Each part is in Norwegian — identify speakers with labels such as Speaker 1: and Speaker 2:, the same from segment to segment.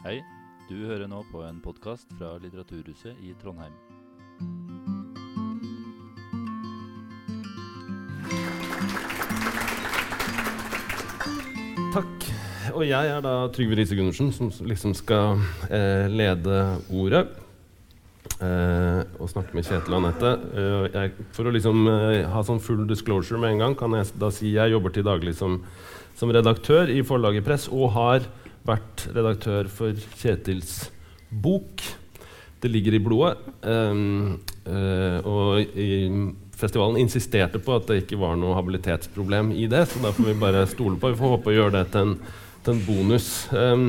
Speaker 1: Hei, du hører nå på en podkast fra Litteraturhuset i Trondheim.
Speaker 2: Takk. Og jeg er da Trygve Riise Gundersen, som liksom skal eh, lede ordet. Eh, og snakke med Kjetil og Anette. Eh, for å liksom eh, ha sånn full disclosure med en gang, kan jeg da si jeg jobber til daglig som, som redaktør i forlaget Press, og har vært redaktør for Kjetils bok. Det ligger i blodet. Um, uh, og i, festivalen insisterte på at det ikke var noe habilitetsproblem i det, så da får vi bare stole på. Vi får håpe å gjøre det til en, til en bonus. Um,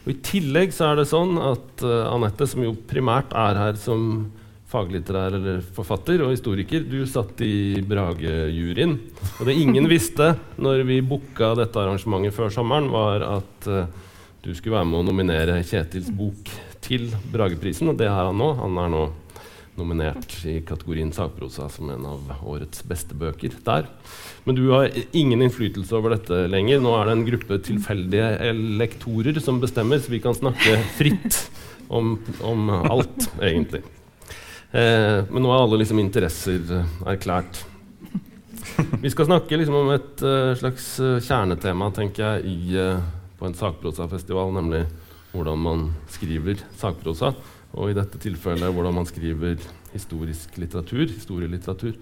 Speaker 2: og I tillegg så er det sånn at uh, Anette, som jo primært er her som faglitterær eller forfatter og historiker, du satt i Brage-juryen. Og det ingen visste når vi booka dette arrangementet før sommeren, var at uh, du skulle være med å nominere Kjetils bok til Brageprisen, og det har han nå. Han er nå nominert i kategorien sakprosa som en av årets beste bøker der. Men du har ingen innflytelse over dette lenger. Nå er det en gruppe tilfeldige lektorer som bestemmer, så vi kan snakke fritt om, om alt, egentlig. Eh, men nå er alle liksom interesser eh, erklært. Vi skal snakke liksom om et uh, slags uh, kjernetema, tenker jeg, i, uh, på en sakprosafestival, nemlig hvordan man skriver sakprosa. Og i dette tilfellet hvordan man skriver historisk litteratur, historielitteratur.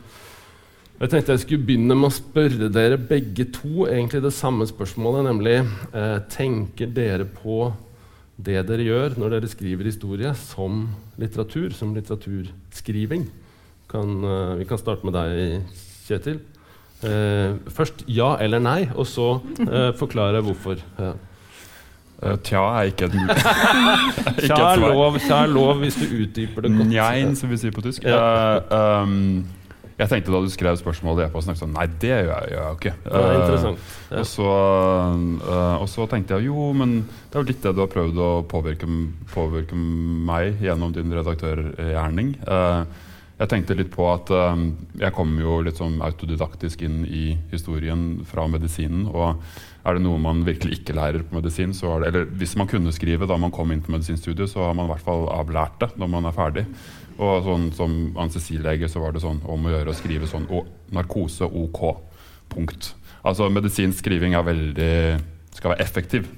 Speaker 2: Jeg tenkte jeg skulle begynne med å spørre dere begge to egentlig det samme spørsmålet, nemlig eh, tenker dere på det dere gjør når dere skriver historie, som litteratur, som litteraturskriving? Kan, uh, vi kan starte med deg, Kjetil. Uh, først ja eller nei, og så uh, forklare hvorfor. Ja.
Speaker 3: Tja er ikke et
Speaker 2: Tja er lov, er hvis du utdyper det godt.
Speaker 3: Njein, som vi sier på tysk. Ja. Um, jeg tenkte da du skrev spørsmålet i e-posten, sånn, nei, det gjør jeg, jeg ikke.
Speaker 2: Uh, interessant.
Speaker 3: Ja. Og, så, og, så, tenkte jeg jo, men det er jo litt det du har prøvd å påvirke, påvirke meg gjennom din redaktørgjerning. jeg tenkte litt på at jeg kom jo litt sånn autodidaktisk inn i historien fra medisinen. og er det noe man virkelig ikke lærer på medisin, så er det, eller hvis man kunne skrive da man kom inn på medisinstudiet, så har man i hvert fall avlært det når man er ferdig. Og sånn som anestesilege så var det sånn om å gjøre å skrive sånn å, narkose OK. Punkt. Altså medisinsk skriving er veldig skal være effektiv.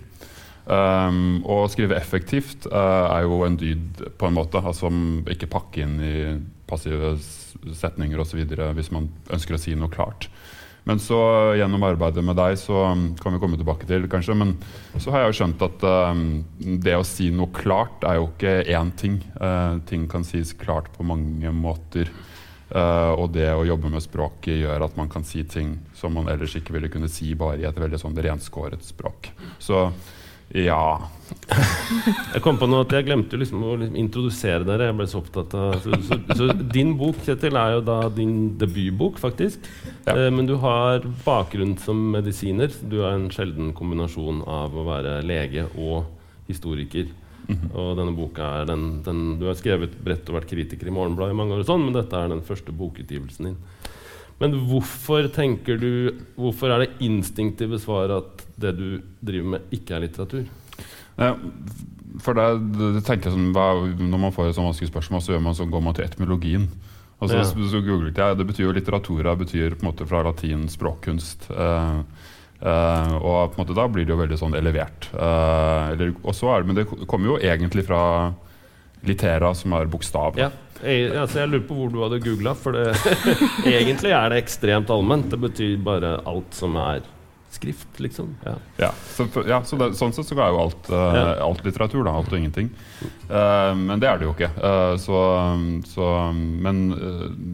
Speaker 3: Um, å skrive effektivt uh, er jo en dyd på en måte. Altså ikke pakke inn i passive setninger osv. hvis man ønsker å si noe klart. Men så gjennom arbeidet med deg, så um, kan vi komme tilbake til kanskje, men så har jeg jo skjønt at uh, det å si noe klart er jo ikke én ting. Uh, ting kan sies klart på mange måter. Uh, og det å jobbe med språket gjør at man kan si ting som man ellers ikke ville kunne si bare i et veldig sånn renskåret språk. Så ja.
Speaker 2: jeg kom på noe at jeg glemte liksom å liksom introdusere dere. Jeg ble så opptatt av Så, så, så din bok Kjetil, er jo da din debutbok, faktisk. Ja. Eh, men du har bakgrunn som medisiner. Du er en sjelden kombinasjon av å være lege og historiker. Mm -hmm. Og denne boka er den, den, Du har skrevet bredt og vært kritiker i Morgenbladet i mange år, og sånn, men dette er den første bokutgivelsen din. Men hvorfor tenker du Hvorfor er det instinktive svaret at det du driver med, ikke er litteratur?
Speaker 3: Ja, for det, det tenker jeg sånn, Når man får et sånt vanskelig spørsmål, så, man, så går man til etymologien. Altså, ja. så, så googlet jeg, Det betyr jo litteratura betyr på en måte fra latin språkkunst. Eh, eh, og på en måte da blir det jo veldig sånn elevert. Eh, eller, så er det, Men det kommer jo egentlig fra litera, som er bokstav.
Speaker 2: Ja. Jeg, altså jeg lurer på hvor du hadde googla, for det, egentlig er det ekstremt allment. Det betyr bare alt som er skrift, liksom. Ja,
Speaker 3: ja, så, ja så det, sånn sett så er jo alt, uh, ja. alt litteratur, da. Alt og ingenting. Uh, men det er det jo ikke. Uh, så, så, men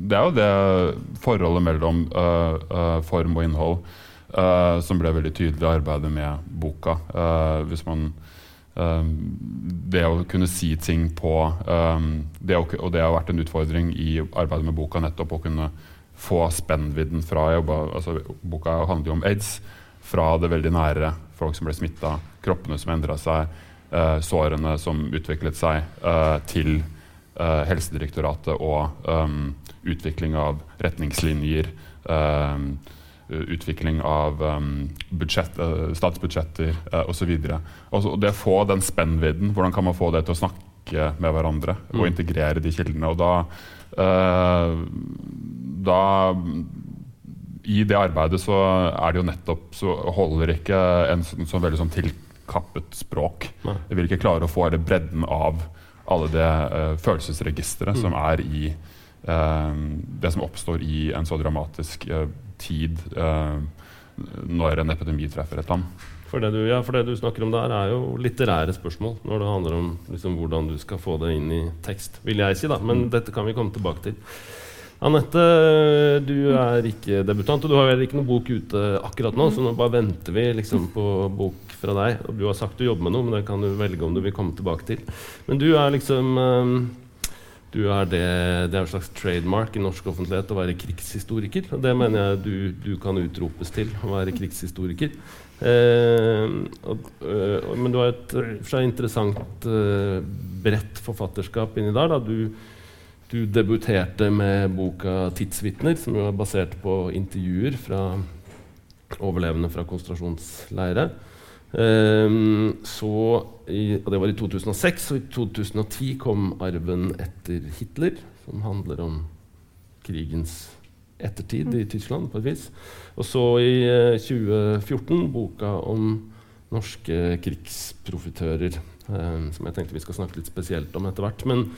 Speaker 3: det er jo det forholdet mellom form og innhold som ble veldig tydelig i arbeidet med boka. hvis man det å kunne si ting på det å, Og det har vært en utfordring i arbeidet med boka, nettopp å kunne få spennvidden fra altså, Boka handler jo om aids fra det veldig nære. Folk som ble smitta, kroppene som endra seg, uh, sårene som utviklet seg, uh, til uh, Helsedirektoratet og um, utvikling av retningslinjer. Utvikling av um, budsjett, uh, statsbudsjetter uh, osv. Det å få den spennvidden, hvordan kan man få det til å snakke med hverandre mm. og integrere de kildene? og da, uh, da i det arbeidet så er det jo nettopp så holder ikke en sånn, sånn veldig sånn tilkappet språk. Nei. Jeg vil ikke klare å få hele bredden av alle det uh, følelsesregisteret mm. som er i det som oppstår i en så dramatisk uh, tid når en epidemi treffer et land.
Speaker 2: For det, du, ja, for det du snakker om der, er jo litterære spørsmål. Når det handler om liksom, hvordan du skal få det inn i tekst, vil jeg si. da, Men mm. dette kan vi komme tilbake til. Anette, du er ikke debutant, og du har heller ikke noen bok ute akkurat nå, så nå bare venter vi liksom på bok fra deg. Og du har sagt du jobber med noe, men det kan du velge om du vil komme tilbake til. Men du er liksom um, du er det, det er en slags trademark i norsk offentlighet å være krigshistoriker. Og det mener jeg du, du kan utropes til, å være krigshistoriker. Eh, og, og, men du har et for seg interessant eh, bredt forfatterskap inni der. Da. Du, du debuterte med boka 'Tidsvitner', som jo er basert på intervjuer fra overlevende fra konsentrasjonsleirer. Um, så i, og Det var i 2006, og i 2010 kom 'Arven etter Hitler', som handler om krigens ettertid i Tyskland, på et vis. Og så i uh, 2014 boka om norske krigsprofitører, um, som jeg tenkte vi skal snakke litt spesielt om etter hvert. Men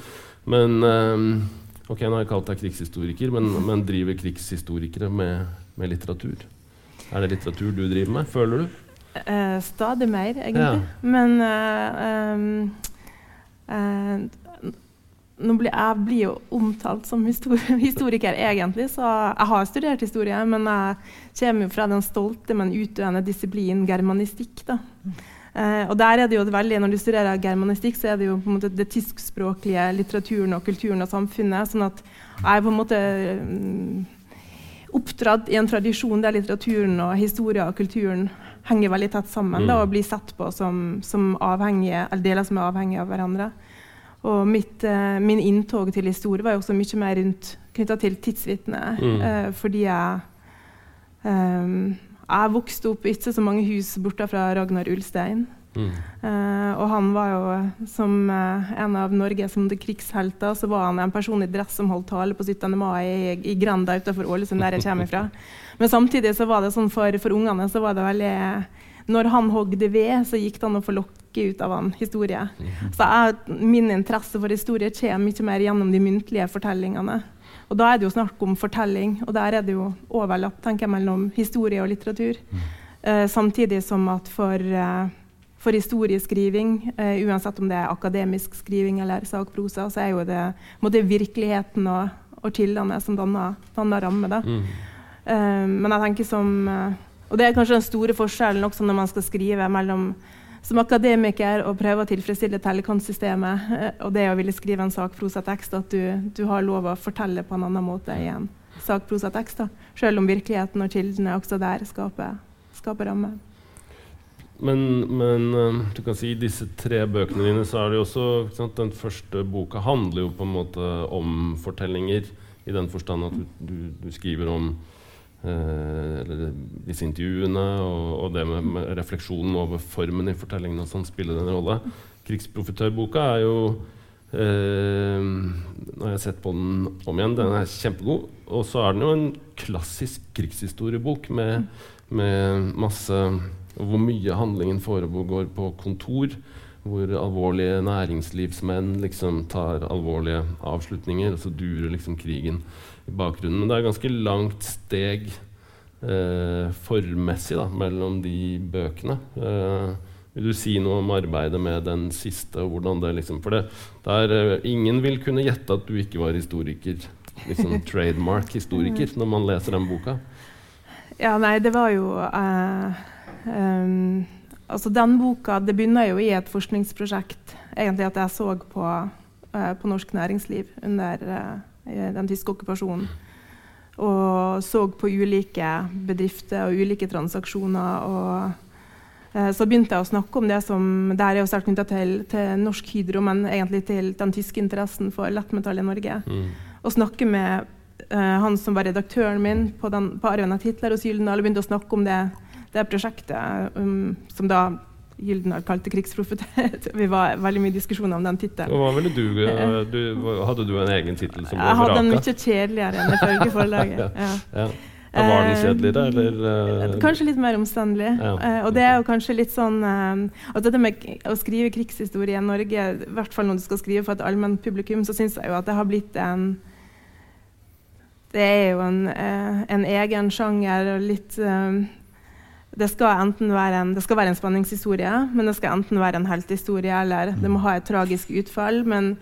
Speaker 2: men um, Ok, nå har jeg kalt deg krigshistoriker, men, men driver krigshistorikere med, med, litteratur? Er det litteratur du driver med, føler du?
Speaker 4: Uh, stadig mer, egentlig. Ja. Men uh, um, nå blir, jeg blir jo omtalt som historiker, egentlig, så jeg har studert historie. Men jeg kommer jo fra den stolte, men utdøende disiplin germanistikk. da. Uh, og der er det jo veldig, Når du studerer germanistikk, så er det jo på en måte det tyskspråklige litteraturen og kulturen og samfunnet. sånn at jeg på en måte um, oppdratt i en tradisjon der litteraturen og historien og kulturen henger veldig tett sammen mm. da, og blir sett på som, som avhengige, deler som er avhengige av hverandre. Og mitt, eh, min inntog til historie var jo også mye mer rundt knytta til tidsvitne, mm. Eh, fordi jeg eh, jeg vokste opp ikke så mange hus borte fra Ragnar Ulstein. Mm. Uh, og han var jo som uh, en av Norges krigshelter, så var han en person i dress som holdt tale på 17. mai i, i Granda utenfor Ålesund, der jeg kommer fra. Men samtidig så var det sånn for, for ungene så var det veldig Når han hogde ved, så gikk det an å få lokke ut av han historie. Mm. Så jeg, min interesse for historie kommer mye mer gjennom de muntlige fortellingene. Og da er det jo snakk om fortelling, og der er det jo overlapp tenker jeg, mellom historie og litteratur. Mm. Uh, samtidig som at for, for historieskriving, eh, uansett om det er akademisk skriving eller sakprosa, så er jo det måtte, virkeligheten og, og kildene som danner, danner ramme. Da. Mm. men jeg tenker som Og det er kanskje den store forskjellen også når man skal skrive mellom som akademiker å prøve å tilfredsstille tellekantsystemet eh, og det å ville skrive en sakprosatekst, at du, du, har lov å fortelle på en annen måte i en sakprosatekst. Selv om virkeligheten og kildene også der skaper, skaper rammer.
Speaker 2: Men, men, eh, du kan si i disse tre bøkene dine så er det jo også sant, Den første boka handler jo på en måte om fortellinger, i den forstand at du, du, du skriver om Eh, disse intervjuene og, og det med, med, refleksjonen over formen i fortellingene og sånn spiller en rolle. 'Krigsprofitørboka' er jo eh, Nå har jeg sett på den om igjen. Den er kjempegod. Og så er den jo en klassisk krigshistoriebok med, med masse Hvor mye handlingen foregår på kontor. Hvor alvorlige næringslivsmenn liksom tar alvorlige avslutninger, og så durer liksom krigen i bakgrunnen. Men det er ganske langt steg eh, formmessig da, mellom de bøkene. Eh, vil du si noe om arbeidet med den siste? hvordan det liksom, For det, der, eh, ingen vil kunne gjette at du ikke var historiker. Liksom trademark historiker når man leser den boka.
Speaker 4: Ja, nei, det var jo uh, um, Altså, den boka Det begynner jo i et forskningsprosjekt. Egentlig at jeg så på, uh, på norsk næringsliv under uh, den tyske okkupasjonen. Og så på ulike bedrifter og ulike transaksjoner. og eh, så begynte jeg å snakke om det som der er jo sterkt knytta til, til, Norsk Hydro, men egentlig til den tyske interessen for lettmetall i Norge. Mm. Og snakke med han som var redaktøren min på, den, på Arven av Hitler hos Gyldendal, begynte å snakke om det, det prosjektet um, som da Gyldendal kalte 'krigsprofetet'. Vi var veldig mye diskusjoner om den tittelen.
Speaker 2: Du, du, Hadde du en egen tittel som ble
Speaker 4: vraka? Jeg hadde en mye kjedeligere enn ifølge forlaget.
Speaker 2: ja. ja. Ja, var den kjedeligere,
Speaker 4: eller? Uh, kanskje litt mer omstendelig. Ja. Uh, og det er jo kanskje litt sånn uh, at Dette med å skrive krigshistorie i Norge, i hvert fall når du skal skrive for et allment publikum, så syns jeg jo at det har blitt en Det er jo en, en egen sjanger og litt det skal enten være en, være en spenningshistorie, men det skal enten være en heltehistorie eller det må ha et tragisk utfall. Men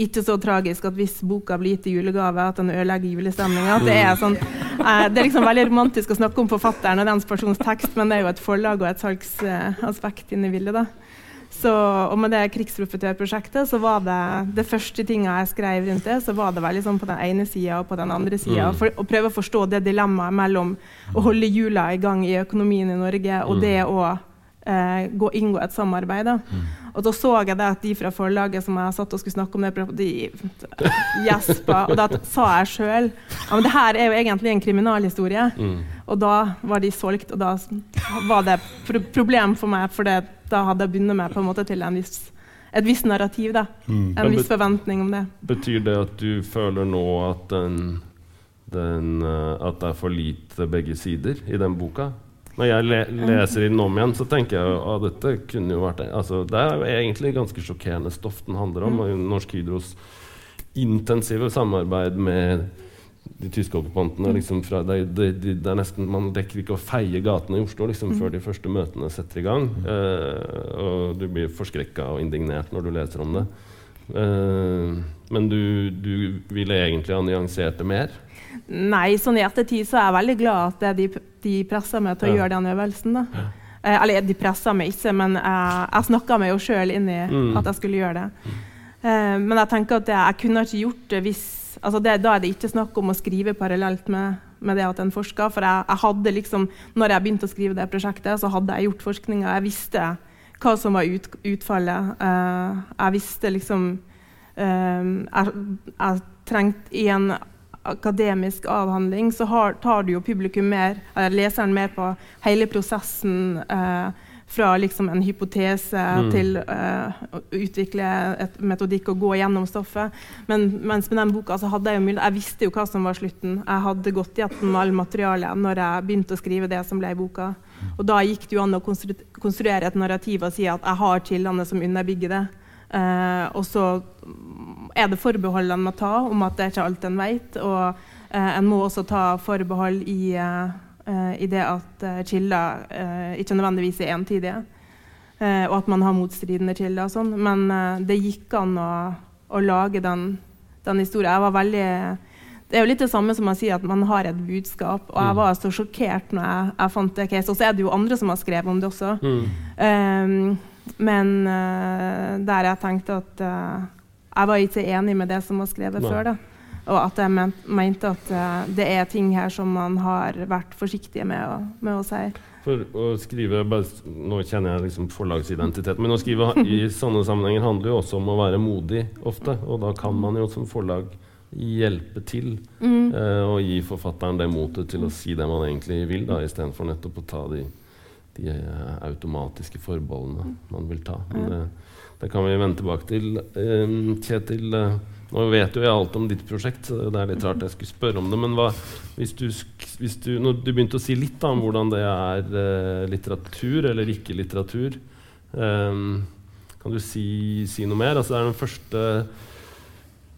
Speaker 4: ikke så tragisk at hvis boka blir gitt i julegave, at den ødelegger julestemninga. Det, sånn, eh, det er liksom veldig romantisk å snakke om forfatteren og dens persons tekst, men det er jo et forlag og et salgsaspekt inne i bildet. da. Så, og med det krigsprofitørprosjektet så var det det første tinga jeg skrev rundt det, så var det veldig sånn på den ene sida og på den andre sida. Mm. å prøve å forstå det dilemmaet mellom å holde hjula i gang i økonomien i Norge og mm. det å eh, gå, inngå et samarbeid. Da. Mm. Og da så jeg det at de fra forlaget som jeg satt og skulle snakke om det, de gjespa. Og da sa jeg sjøl ja, men det her er jo egentlig en kriminalhistorie. Mm. Og da var de solgt, og da var det pro problem for meg, for det, da hadde jeg bundet meg på en måte til en viss, et visst narrativ. da. Mm. En viss forventning om det.
Speaker 2: Betyr det at du føler nå at, den, den, eh, at det er for lite begge sider i den boka? Når jeg le leser den om igjen, så tenker jeg at ah, dette kunne jo vært altså, Det er jo egentlig ganske sjokkerende stoff den handler om. Mm. Norsk Hydros intensive samarbeid med de tyske okkupantene. Mm. Liksom de, det, er nesten, Man dekker ikke å feie gatene i Oslo liksom, mm. før de første møtene setter i gang. Eh, og du blir forskrekka og indignert når du leser om det. Eh, men du, du ville egentlig ha nyansert det mer?
Speaker 4: Nei, sånn i ettertid så er jeg veldig glad at de, de presser meg til å ja. gjøre den øvelsen. da. Ja. Eh, eller de pressa meg ikke, men jeg, jeg snakka meg jo sjøl inn i mm. at jeg skulle gjøre det. Eh, men jeg tenker at jeg, jeg kunne ikke gjort det hvis altså det, Da er det ikke snakk om å skrive parallelt med, med det at en forsker. For jeg, jeg, hadde liksom, når jeg begynte å skrive det prosjektet, så hadde jeg gjort forskninga. Jeg visste hva som var ut, utfallet. Uh, jeg visste liksom uh, jeg, jeg trengte i en akademisk avhandling, så har, tar du jo publikum mer, eller leseren mer på hele prosessen eh, fra liksom en hypotese mm. til uh, å utvikle et metodikk og gå gjennom stoffet. Men mens med den boka så hadde jeg jo mye, jeg visste jo hva som var slutten. Jeg hadde gått gjennom all materialet når jeg begynte å skrive det som ble i boka. Og da gikk det jo an å konstruere et narrativ og si at jeg har kildene som underbygger det. Uh, og så er det forbehold en må ta om at det er ikke alt en vet. Og uh, en må også ta forbehold i, uh, i det at kilder ikke nødvendigvis er entydige. og at man har motstridende kilder og sånn. Men det gikk an å, å lage den, den historien. Jeg var veldig det er jo litt det samme som å si at man har et budskap. Og jeg mm. var så sjokkert når jeg, jeg fant det case. Og så er det jo andre som har skrevet om det også. Mm. Um, men uh, der jeg tenkte at uh, jeg var ikke enig med det som var skrevet Nei. før. da. Og at jeg mente at uh, det er ting her som man har vært forsiktige med å, med å si.
Speaker 2: For å skrive bare, Nå kjenner jeg liksom forlagsidentitet, men å skrive i sånne sammenhenger handler jo også om å være modig ofte. Og da kan man jo som forlag hjelpe til mm. og gi forfatteren det motet til å si det man egentlig vil, da, istedenfor nettopp å ta de de automatiske forbeholdene man vil ta. Men det, det, kan vi vende tilbake til. Um, Kjetil, uh, nå vet jo jeg alt om ditt prosjekt, det er litt rart jeg skulle spørre om det. Men hva, hvis du, hvis du, du begynte å si litt da, om hvordan det er eh, litteratur eller ikke litteratur, Eh, kan du si, si, noe mer? Altså, det er den første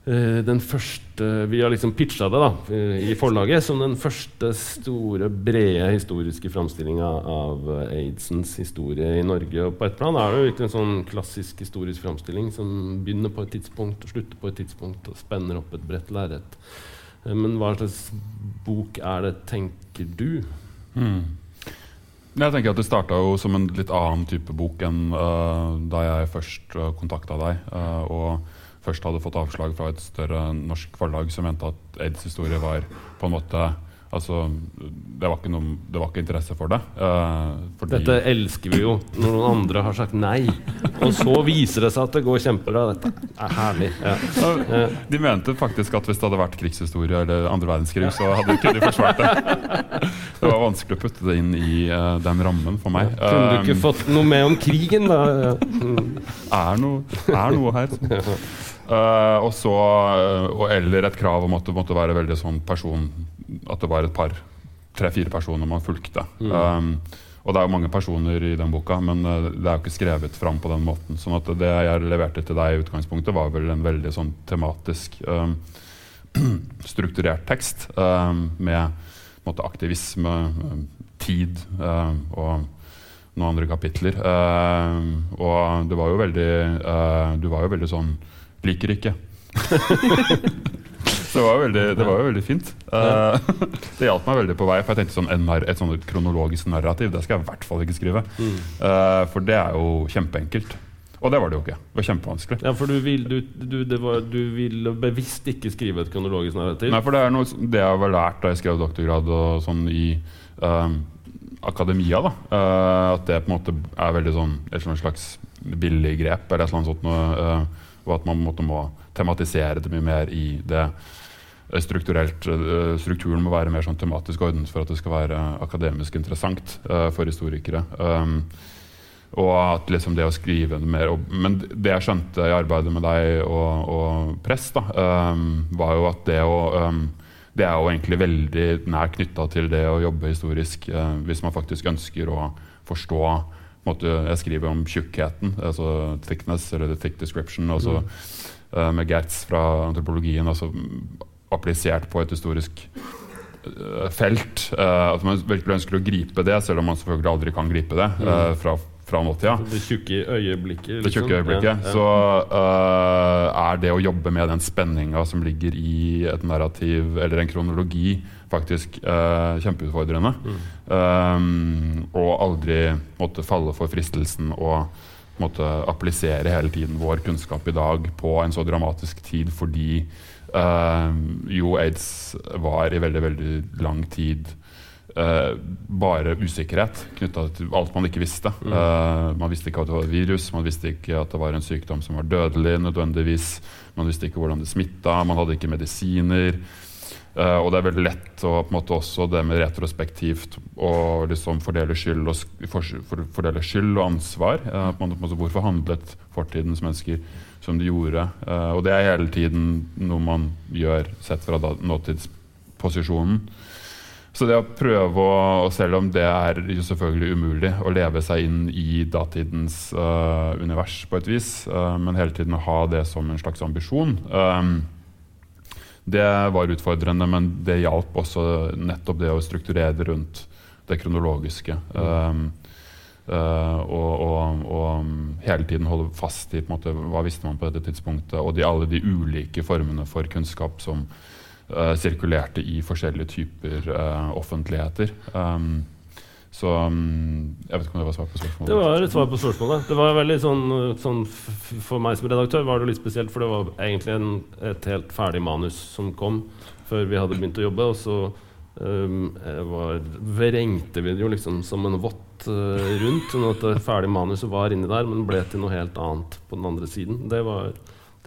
Speaker 2: den første Vi har liksom pitcha det da, uh, i forlaget som den første store, brede historiske framstillinga av uh, aidsens historie i Norge. Og på et plan er det jo ikke en sånn klassisk historisk framstilling som begynner på et tidspunkt og slutter på et tidspunkt og spenner opp et bredt lerret. men hva slags bok er det, tenker du?
Speaker 3: Mm. Jeg tenker at Det starta som en litt annen type bok enn da jeg først uh, kontakta deg. og først hadde fått avslag fra et større norsk forlag som mente at aids historie var på en måte Altså, det var ikke, noe, det var ikke interesse for det.
Speaker 2: Eh, Dette elsker vi jo, når noen andre har sagt nei. Og så viser det seg at det går kjempebra. Dette er herlig. Ja.
Speaker 3: De mente faktisk at hvis det hadde vært krigshistorie eller andre verdenskrig, så hadde de kunnet forsvart det. Det var vanskelig å putte det inn i uh, den rammen for meg.
Speaker 2: Kunne du ikke um, fått noe med om krigen, da? Ja.
Speaker 3: Mm. Er, noe, er noe her. Uh, og så, uh, eller et krav om at det måtte være veldig sånn person At det var et par, tre-fire personer man fulgte. Mm. Um, og det er jo mange personer i den boka, men uh, det er jo ikke skrevet fram på den måten. sånn at det jeg leverte til deg i utgangspunktet, var vel en veldig sånn tematisk um, strukturert tekst um, med måte, aktivisme, tid og noen andre kapitler. og det var jo veldig Du var jo veldig sånn Liker ikke. Så det var, veldig, det var jo veldig fint. Uh, det hjalp meg veldig på vei. For jeg tenkte sånn, et, sånt kronologisk narrativ det skal jeg i hvert fall ikke skrive. Uh, for det er jo kjempeenkelt. Og det var det jo ikke. Det var kjempevanskelig.
Speaker 2: Ja, For du vil, du, du, var, du vil bevisst ikke skrive et kronologisk narrativ?
Speaker 3: Nei, for det er noe det jeg har lært da jeg skrev doktorgrad og sånn i um, akademia. da uh, At det på en måte er veldig sånn et slags billig grep eller et eller annet sånt noe og at man måtte, må tematisere det mye mer i det strukturelt. Eh, strukturen må være mer sånn tematisk ordnet for at det skal være akademisk interessant uh, for historikere. Um, og at liksom det å skrive mer og, Men det jeg skjønte i arbeidet med deg og, og press, da, um, var jo at det å um, det er jo egentlig veldig nær knytta til det å jobbe historisk, uh, hvis man faktisk ønsker å forstå jeg skriver om tjukkheten, altså thickness eller the thick description. også, mm. uh, med Gertz fra antropologien, altså applisert på et historisk uh, felt. Uh, at man virkelig ønsker å gripe det, selv om man selvfølgelig aldri kan gripe det mm. fra, fra nåtida.
Speaker 2: Det tjukke øyeblikket.
Speaker 3: Liksom. Det tjukke øyeblikket. Ja, ja. Så er det å jobbe med den spenninga som ligger i et narrativ eller en kronologi, faktisk uh, kjempeutfordrende. Mm. Um, og aldri måtte falle for fristelsen å måtte applisere hele tiden vår kunnskap i dag på en så dramatisk tid fordi uh, jo aids var i veldig, veldig lang tid Uh, bare usikkerhet knytta til alt man ikke visste. Mm. Uh, man visste ikke at det var et virus, man visste ikke at det var en sykdom som var dødelig nødvendigvis. Man visste ikke hvordan det smitta, man hadde ikke medisiner. Uh, og det er veldig lett å på en måte også det med retrospektivt å liksom fordele skyld og, for, for, fordele skyld og ansvar. Uh, på en måte, hvorfor handlet fortidens mennesker som de gjorde? Uh, og det er hele tiden noe man gjør sett fra nåtidsposisjonen. Så det å prøve å, selv om det er jo selvfølgelig umulig, å leve seg inn i datidens univers på et vis, men hele tiden å ha det som en slags ambisjon det var utfordrende, men det hjalp også nettopp det å strukturere rundt det kronologiske. Um, uh, og, og, og, hele tiden holde fast i måte, hva visste man på dette tidspunktet, og de, alle de ulike formene for kunnskap som uh, sirkulerte i forskjellige typer uh, offentligheter. Um, så um, jeg vet ikke om det var svar på spørsmålet.
Speaker 2: Det var et svar på spørsmålet. Det var veldig sånn, sånn For meg som redaktør var det litt spesielt, for det var egentlig en, et helt ferdig manus som kom før vi hadde begynt å jobbe. Og så um, var, vrengte vi det jo liksom som en vått uh, rundt. Sånn at det ferdige manuset var inni der, men ble til noe helt annet på den andre siden. Det var,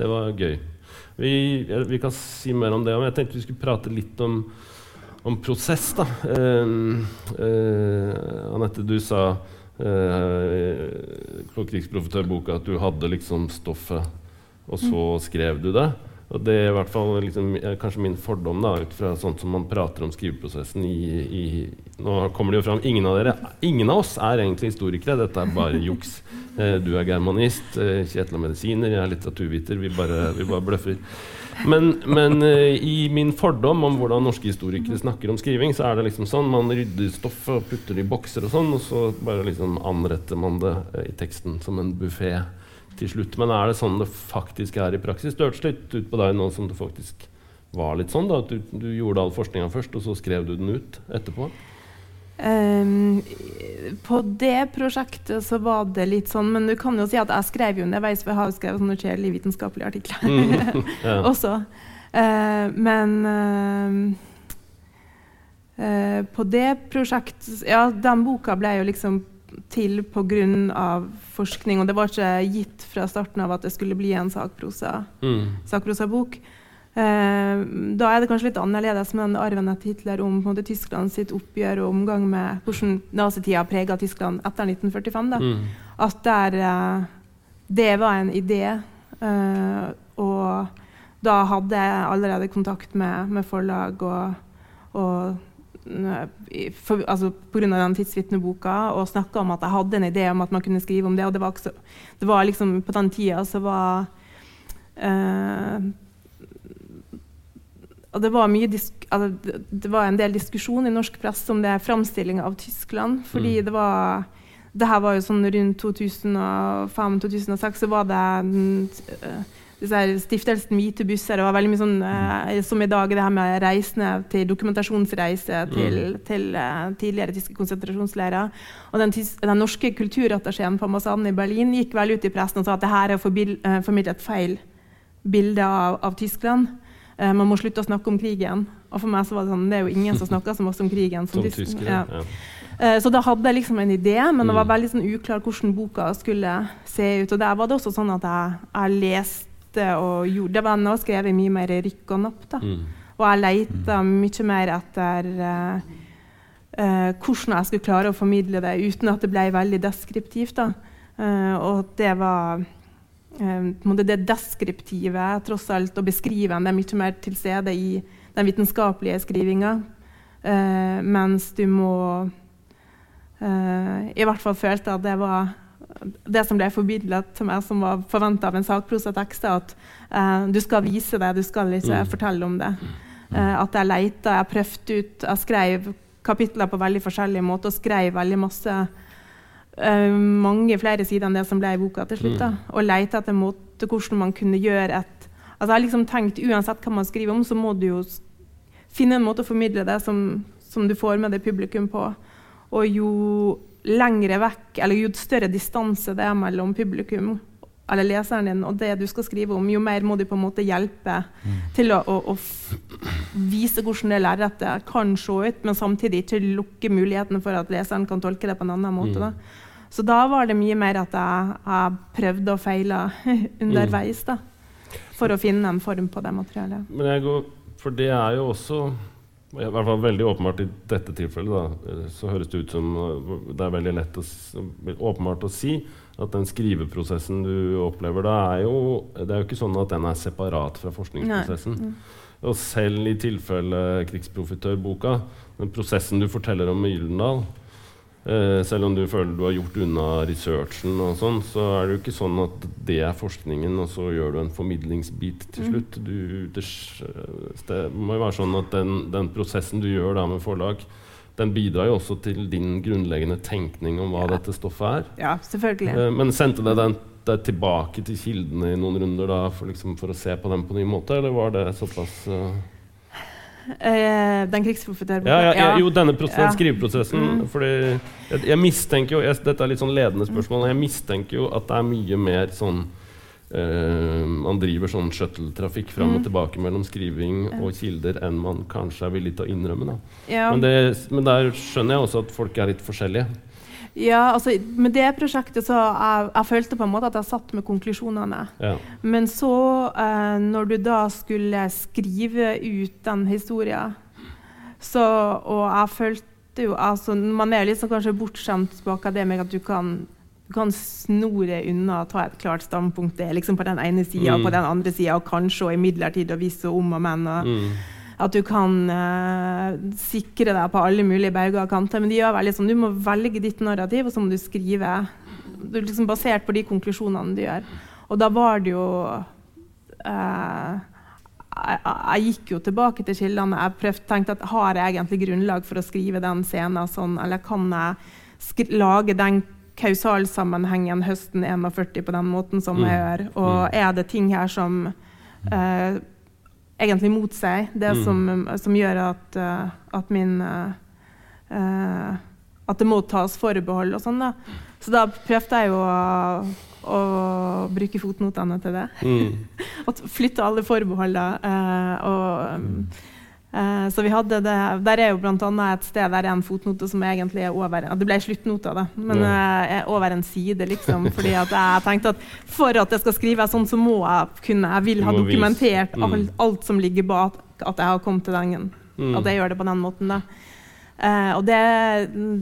Speaker 2: det var gøy. Vi, vi kan si mer om det, men jeg tenkte vi skulle prate litt om om prosess, da. Uh, uh, Anette, du sa uh, Klokkeriksprofitørboka at du hadde liksom stoffet, og så mm. skrev du det. Og det er i hvert fall liksom, kanskje min fordom da, ut fra sånt som man prater om skriveprosessen i, i, Nå kommer det jo fram ingen av dere Ingen av oss er egentlig historikere. Dette er bare juks. Eh, du er germanist, eh, Kjetil er medisiner, jeg er litteraturviter. Vi bare, vi bare bløffer. Men, men uh, i min fordom om hvordan norske historikere snakker om skriving, så er det liksom sånn man rydder stoffet og putter det i bokser og sånn, og så bare liksom anretter man det uh, i teksten som en buffé til slutt. Men er det sånn det faktisk er i praksis? Det hørtes litt ut på deg nå som det faktisk var litt sånn, da, at du, du gjorde all forskninga først, og så skrev du den ut etterpå?
Speaker 4: Um, på det prosjektet så var det litt sånn, men du kan jo si at jeg skrev jo underveis, for jeg har skrevet sånne kjedelige vitenskapelige artikler mm, ja. også. Uh, men uh, Uh, på det prosjektet Ja, den boka ble jo liksom til pga. forskning, og det var ikke gitt fra starten av at det skulle bli en sakprosa, mm. sakprosabok. Eh, da er det kanskje litt annerledes med den arven etter Hitler om måte, Tyskland sitt oppgjør og omgang med hvordan nazitida prega Tyskland etter 1945. Da. Mm. At der, eh, det var en idé. Eh, og da hadde jeg allerede kontakt med, med forlag og, og for, altså Pga. den tidsvitneboka og snakka om at jeg hadde en idé om at man kunne skrive om det. Og det var, også, det var liksom, på den tida så var eh, og det var, altså, det var, en del diskusjon i norsk presse om det framstillinga av Tyskland. Fordi mm. det var det her var jo sånn rundt 2005-2006, så var det uh, stiftelsen Hvite busser. Det var veldig mye sånn uh, som i dag, det her med reisende til dokumentasjonsreise til, mm. til uh, tidligere tyske konsentrasjonsleirer. Og den, den norske kulturattachéen på ambassaden i Berlin gikk vel ut i pressen og sa at det her er formidlet feil bilde av, av Tyskland. Uh, man må slutte å snakke om krigen. Og for meg så var det sånn, det er jo ingen som snakker så masse om krigen som, som tyskere. Ja. Ja. Eh, så da hadde jeg liksom en idé, men det var mm. veldig sånn uklar hvordan boka skulle se ut. Og der var det også sånn at jeg, jeg leste og gjorde Det var nå skrev jeg mye mer rykk og napp. da. Mm. Og jeg leita mye mer etter eh, hvordan jeg skulle klare å formidle det uten at det ble veldig deskriptivt. da. og det var Eh, det deskriptive, tross alt, og beskrivende er mye mer til stede i den vitenskapelige skrivinga. Uh, mens du må uh, I hvert fall følte at det var det som ble formidla til meg, som var forventa av en sakprosatekst, at uh, du skal vise det, du skal ikke mm. fortelle om det. at jeg leita, jeg prøvde ut Jeg skrev kapitler på veldig forskjellige måter og skrev veldig masse mange flere sider enn det som ble i boka til slutt. Da, mm. og lete etter måte hvordan man kunne gjøre et Altså jeg har liksom tenkt Uansett hva man skriver om, så må du jo finne en måte å formidle det som, som du får med det publikum på. Og jo lengre vekk, eller jo større distanse det er mellom publikum eller leseren din og det du skal skrive om, jo mer må du på en måte hjelpe mm. til å, å, å, vise hvordan det lerretet kan se ut, men samtidig ikke lukke muligheten for at leseren kan tolke det på en annen måte. Mm. Så da var det mye mer at jeg, jeg prøvde og feila underveis da, for å finne en form på det materialet.
Speaker 2: Men jeg går, For det er jo også i hvert fall veldig åpenbart i dette tilfellet, da, så høres det ut som det er veldig lett å, åpenbart å si at den skriveprosessen du opplever da, er jo Det er jo ikke sånn at den er separat fra forskningsprosessen. Mm. Og selv i tilfelle Krigsprofitørboka, den prosessen du forteller om med Gyldendal, Eh, selv om du føler du har gjort unna researchen, og sånn, så er det jo ikke sånn at det er forskningen, og så gjør du en formidlingsbit til mm. slutt. Du, det, må jo være sånn at den, den, prosessen du gjør da med forlag, den bidrar jo også til din grunnleggende tenkning om hva ja. dette stoffet er.
Speaker 4: Ja, selvfølgelig.
Speaker 2: Eh, men sendte det deg tilbake til kildene i noen runder da, for, liksom, for, å se på dem på ny måte, eller var det såpass uh
Speaker 4: Eh, den krigsprofitørboka?
Speaker 2: Ja, ja, ja, jo, denne ja. skriveprosessen. Mm. Fordi jeg, jeg, mistenker jo jeg, Dette er litt sånn ledende spørsmål. Jeg mistenker jo at det er mye mer sånn eh, Man driver sånn shuttle-trafikk fram mm. og tilbake mellom skriving og kilder enn man kanskje er villig til å innrømme. Men, det, men der skjønner jeg også at folk er litt forskjellige.
Speaker 4: Ja, altså Med det prosjektet så jeg, jeg følte på en måte at jeg satt med konklusjonene. Ja. Men så, eh, når du da skulle skrive ut den historien, så Og jeg følte jo altså, Man er liksom kanskje bortskjemt på akademia at du kan, du kan snore unna og ta et klart standpunkt. Det er liksom på den ene sida mm. og på den andre sida, og kanskje og imidlertid og visse om og men. Og, mm at du kan uh, sikre deg på alle mulige berger og kanter. Men de gjør veldig sånn, du må velge ditt narrativ, og så må du skrive du liksom basert på de konklusjonene du gjør. Og da var det jo uh, jeg, jeg, gikk jo tilbake til kildene. Jeg prøvde, tenkte at har jeg egentlig grunnlag for å skrive den scenen sånn, eller kan jeg lage den kausalsammenhengen høsten 41 på den måten som jeg mm. gjør? Og mm. er det ting her som uh, egentlig mot seg. Det mm. som, som, gjør at, uh, at min uh, uh, At det må tas forbehold og sånn. da. Så da prøvde jeg jo å, å bruke fotnotene til det. Mm. og flytte alle forbeholdene. og um, Uh, så vi hadde det Der er jo bl.a. et sted der er en fotnote som egentlig er over Det ble sluttnota, da, men uh, er over en side, liksom. fordi at jeg tenkte at for at jeg skal skrive sånn, så må jeg kunne Jeg vil ha dokumentert mm. alt, alt, som ligger bak at jeg har kommet til den. Mm. At jeg gjør det på den måten, da. Uh, og det,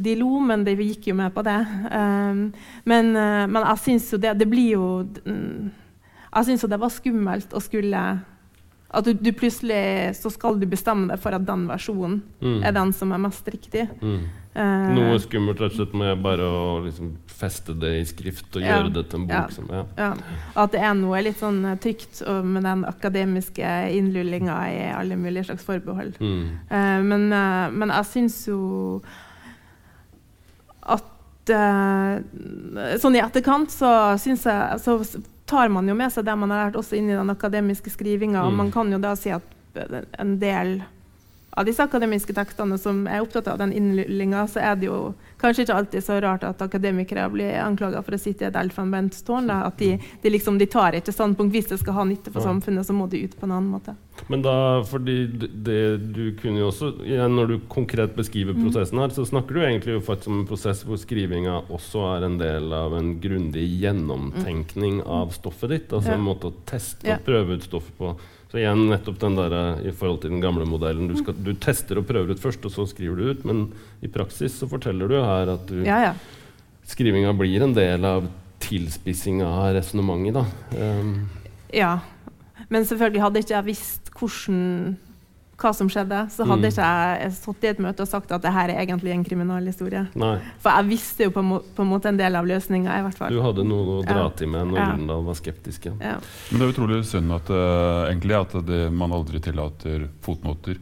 Speaker 4: de lo, men de gikk jo med på det. Um, men, men, jeg syns jo det Det blir jo Jeg syns jo det var skummelt å skulle at du, du, plutselig så skal du bestemme deg for at den versjonen mm. er den som er mest riktig.
Speaker 2: Mm. Uh, Noe skummelt rett og slett med bare å liksom feste det i skrift og ja, gjøre det til en bok. Ja, som, ja.
Speaker 4: ja. At det er noe litt sånn eh, trygt med den akademiske innlullinga i alle mulige slags forbehold. Mm. Uh, men, uh, men, jeg syns jo at Sånn i etterkant så syns jeg så tar man jo med seg det man har lært også inn i den akademiske skrivinga. Mm. Og man kan jo da si at en del av disse akademiske tekstene som er opptatt av den innlullinga, så er det jo kanskje ikke alltid så rart at akademikere blir anklaga for å sitte i et elfenbenstårn. At de, de, liksom, de, tar ikke standpunkt. Hvis det skal ha nytte for samfunnet, så må de ut på en annen måte.
Speaker 2: Men da, fordi det, du kunne jo også, ja, Når du konkret beskriver mm. prosessen her, så snakker du egentlig faktisk om en prosess hvor skrivinga også er en del av en grundig gjennomtenkning av stoffet ditt. Altså en måte å teste og prøve ut stoffet på. Så igjen nettopp den der, eh, i forhold til den gamle modellen. Du, skal, du, tester og prøver ut først, og så skriver du ut. Men i praksis så forteller du her at du, ja, ja. skrivinga blir en del av tilspissinga av resonnementet. Um.
Speaker 4: Ja. Men selvfølgelig hadde ikke jeg visst hvordan hva som skjedde, så hadde mm. ikke jeg sittet i et møte og sagt at det her er egentlig en kriminalhistorie.
Speaker 2: Nei.
Speaker 4: For jeg visste jo på, må, på en måte en del av løsninga.
Speaker 2: Du hadde noe å dra ja. til med når ja. Var skeptisk.
Speaker 3: Ja. Men det er utrolig synd at, uh, egentlig, at det, man aldri tillater fotnoter.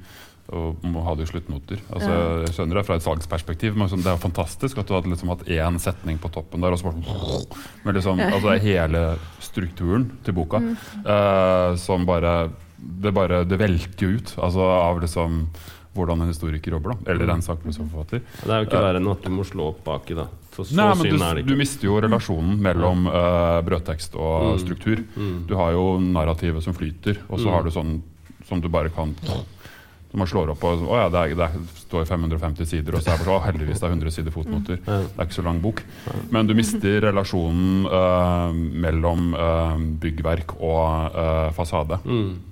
Speaker 3: Og må ha det i sluttnoter. Altså, Jeg skjønner det fra et salgsperspektiv, men liksom, det er fantastisk at du hadde liksom hatt én setning på toppen der, og så bare med liksom, altså, hele strukturen til boka mm. uh, som bare det bare det velter jo ut altså, av liksom hvordan en historiker jobber, da. Eller en sakprosaforfatter.
Speaker 2: Det er jo ikke verre enn at du må slå opp baki, da.
Speaker 3: Nei, men du, du, mister jo relasjonen mellom uh, brødtekst og mm. struktur. Mm. Du har jo narrativet som flyter, og så mm. har du sånn som du bare kan så man slår opp og Å ja, det, er, det står 550 sider, og så er det så, heldigvis det er 100 sider fotnoter. Det er ikke så lang bok. Men du mister relasjonen uh, mellom uh, byggverk og fasade.
Speaker 2: Mm.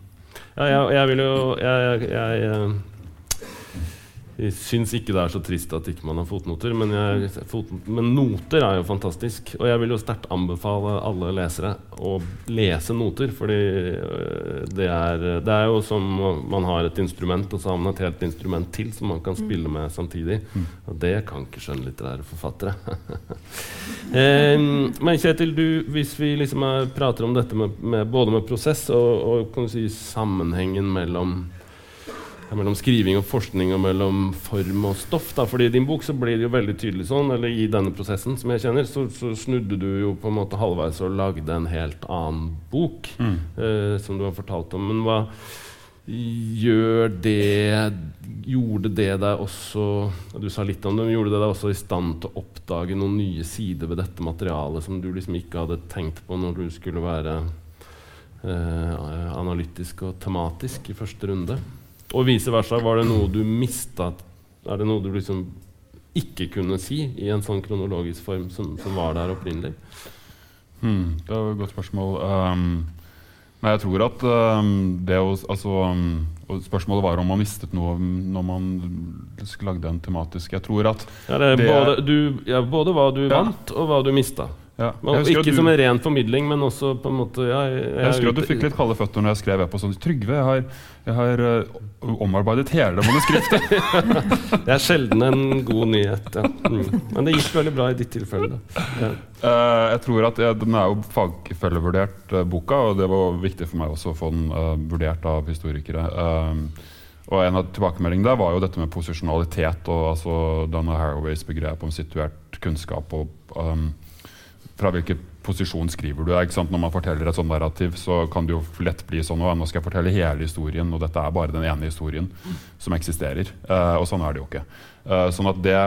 Speaker 2: Jeg, jeg vil jo Jeg, jeg, jeg, jeg syns ikke det er så trist at ikke man har fotnoter, men, fot, men, noter er jo fantastisk. Og jeg vil jo sterkt anbefale alle lesere å lese noter, fordi øh, det er, det er jo som man har et instrument, og så har man et helt instrument til som man kan mm. spille med samtidig. Mm. Og det kan ikke skjønnlitterære forfattere. men Kjetil, du, hvis vi liksom er, prater om dette med, med, både med prosess og, og si, sammenhengen mellom mellom skriving og forskning og mellom form og stoff. Da. Fordi I din bok så blir det jo veldig tydelig sånn, eller i denne prosessen som jeg kjenner, så, så snudde du jo på en måte halvveis og lagde en helt annen bok, mm. eh, som du har fortalt om. Men hva gjør det Gjorde det deg også Du sa litt om det, men gjorde det deg også i stand til å oppdage noen nye sider ved dette materialet som du liksom ikke hadde tenkt på når du skulle være eh, analytisk og tematisk i første runde? Og vice versa. Var det noe du mista Er det noe du liksom ikke kunne si i en sånn kronologisk form som, som var der opprinnelig?
Speaker 3: Hmm, det var et godt spørsmål. Um, nei, jeg tror at um, det å altså, um, Spørsmålet var om man mistet noe når man lagde en tematisk Jeg tror at
Speaker 2: ja, det er både, du, ja, både hva du ja. vant, og hva du mista. Ja. Ikke du, som en ren formidling, men også på en måte ja,
Speaker 3: jeg, jeg, jeg, husker at du fikk litt kalde føtter når jeg skrev på sånn Trygve, jeg har, jeg har uh, omarbeidet hele manuskriptet.
Speaker 2: det er sjelden en god nyhet. Ja. Mm. Men det gikk veldig bra i ditt tilfelle.
Speaker 3: Ja. Uh, jeg tror at Den er jo fagfellevurdert, uh, boka, og det var viktig for meg også å få den vurdert av historikere. og En av tilbakemeldingene der var jo dette med posisjonalitet og altså Donna Haraways begrep om situert kunnskap. og um, fra hvilken posisjon skriver du deg. Når man forteller et sånt narrativ, så kan det jo lett bli sånn nå skal jeg fortelle hele historien, og dette er bare den ene historien som eksisterer. Uh, og sånn er det jo ikke. Uh, sånn at det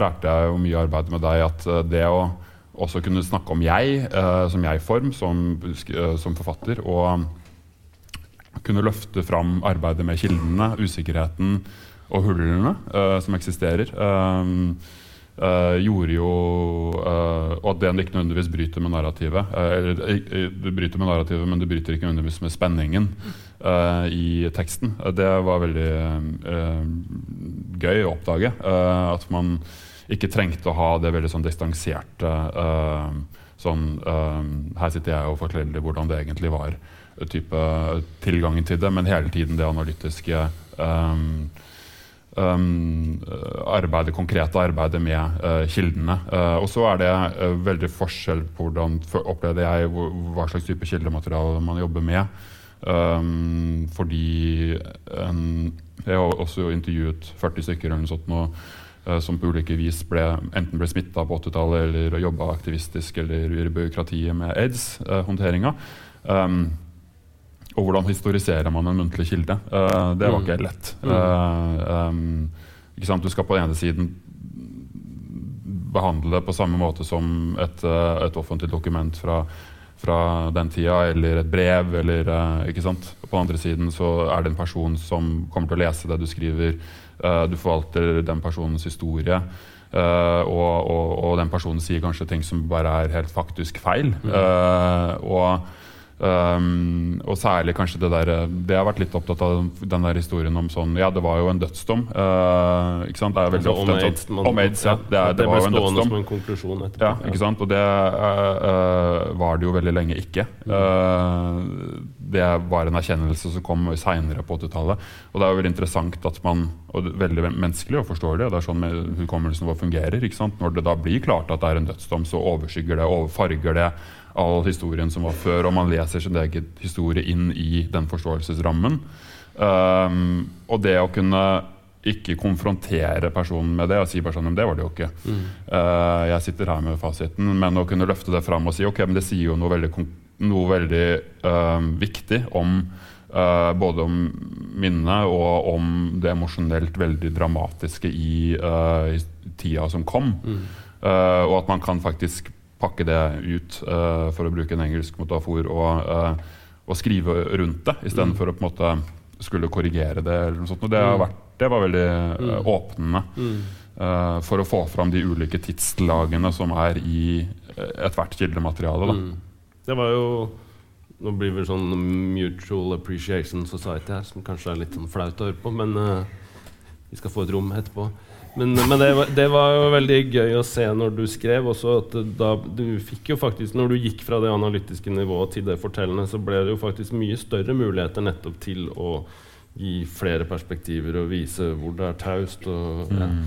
Speaker 3: lærte jeg jo mye arbeid med deg, at uh, det å også kunne snakke om jeg som jeg-form som, som, forfatter, og kunne løfte fram arbeidet med kildene, usikkerheten og hullene som eksisterer. Uh, gjorde jo uh, Og at det ikke nødvendigvis bryter med narrativet. det bryter med narrativet, men det bryter ikke nødvendigvis med spenningen i teksten. Det var veldig gøy å oppdage. at man ikke trengte å ha det veldig sånn distanserte sånn Her sitter jeg og forteller hvordan det egentlig var type tilgangen til det, men hele tiden det analytiske um, arbeidet, konkrete arbeidet med uh, kildene. Uh, og så er det uh, veldig forskjell på hvordan opplevde jeg hva slags type kildemateriale man jobber med. Um, fordi en, jeg har også intervjuet 40 stykker eller noe sånt nå, som på ulike vis ble, enten ble smitta på 80-tallet eller jobba aktivistisk eller i byråkratiet med aids-håndteringa. Um, og hvordan historiserer man en muntlig kilde? Uh, det var ikke ikke lett. Uh, um, ikke sant? Du skal på den ene siden behandle det på samme måte som et, uh, et offentlig dokument fra, fra, den tida, eller et brev. Eller, ikke sant? På den andre siden så er det en person som kommer til å lese det du skriver. du forvalter den personens historie. Og, og, og, den personen sier kanskje ting som bare er helt faktisk feil. Mm. og Um, og særlig kanskje det der Det har vært litt opptatt av den der historien om sånn Ja, det var jo en dødsdom. Uh, ikke sant? Det er veldig
Speaker 2: altså,
Speaker 3: ofte
Speaker 2: om aids,
Speaker 3: sånn, om AIDS, ja. Det, er, det, det var jo en dødsdom.
Speaker 2: som en konklusjon etterpå.
Speaker 3: Ja, ikke sant? Og det uh, var det jo veldig lenge ikke. Uh, det var en erkjennelse som kom seinere på 80-tallet. Og det er jo veldig interessant at man Og veldig menneskelig og forståelig, og det er sånn med hukommelsen vår fungerer. ikke sant? Når det da blir klart at det er en dødsdom, så overskygger det, overfarger det all historien som var før, og man leser sin egen historie inn i den forståelsesrammen. Um, og det å kunne ikke konfrontere personen med det og si bare sånn, det var det jo ikke. Mm. Uh, jeg sitter her med fasiten, men å kunne løfte det fram og si ok, men det sier jo noe veldig, noe veldig uh, viktig om uh, både om minnet og om det emosjonelt veldig dramatiske i, i tida som kom. Mm. og at man kan faktisk pakke det ut, uh, for å bruke en engelsk metafor, og, uh, og skrive rundt det istedenfor mm. å på en måte skulle korrigere det. eller noe sånt. Det, mm. vært, det var veldig uh, åpnende mm. for å få fram de ulike tidslagene som er i ethvert kildemateriale.
Speaker 2: Mm. Det var jo Nå blir det sånn Mutual Appreciation Society her, som kanskje er litt sånn flaut å høre på, men vi skal få et rom etterpå. Men, men det, var, det, var, jo veldig gøy å se når du skrev også, at da du fikk jo faktisk Når du gikk fra det analytiske nivået til det fortellende, så ble det jo faktisk mye større muligheter nettopp til å gi flere perspektiver og vise hvor det er taust. Og, ja. mm.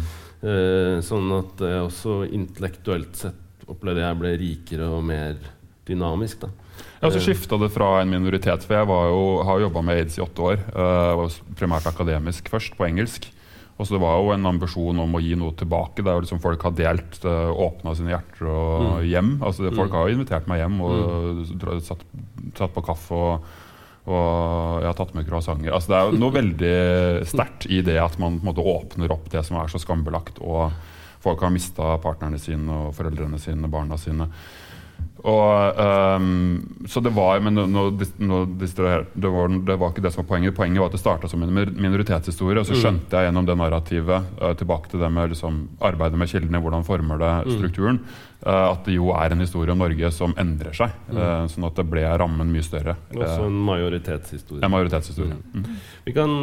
Speaker 2: eh, sånn at det også intellektuelt sett opplevde jeg ble rikere og mer dynamisk. da
Speaker 3: ja, så skifta det fra en minoritet, for jeg jo, har jobba med aids i åtte år. Uh, primært akademisk først, på engelsk. Og så Det var jo en ambisjon om å gi noe tilbake. Der liksom folk har delt, uh, eh, åpna sine hjerter og mm. hjem. Altså, folk mm. har jo invitert meg hjem og mm. satt, satt, på kaffe. og, og jeg har tatt med croissanter. Altså, det er jo noe veldig sterkt i det at man på en måte åpner opp det som er så skambelagt. Og folk har mista partnerne sine og foreldrene sine, barna sine. Og, um, så det var Men nå, nå, det, var, det, var, ikke det som var poenget. Poenget var at det starta som en minoritetshistorie. Og så mm. skjønte jeg gjennom det narrativet, uh, tilbake til det med liksom, arbeidet med kildene, hvordan former det mm. strukturen, uh, at det jo er en historie om Norge som endrer seg. Uh, sånn at det ble rammen mye større.
Speaker 2: Også en majoritetshistorie.
Speaker 3: En majoritetshistorie. Mm.
Speaker 2: mm. Vi kan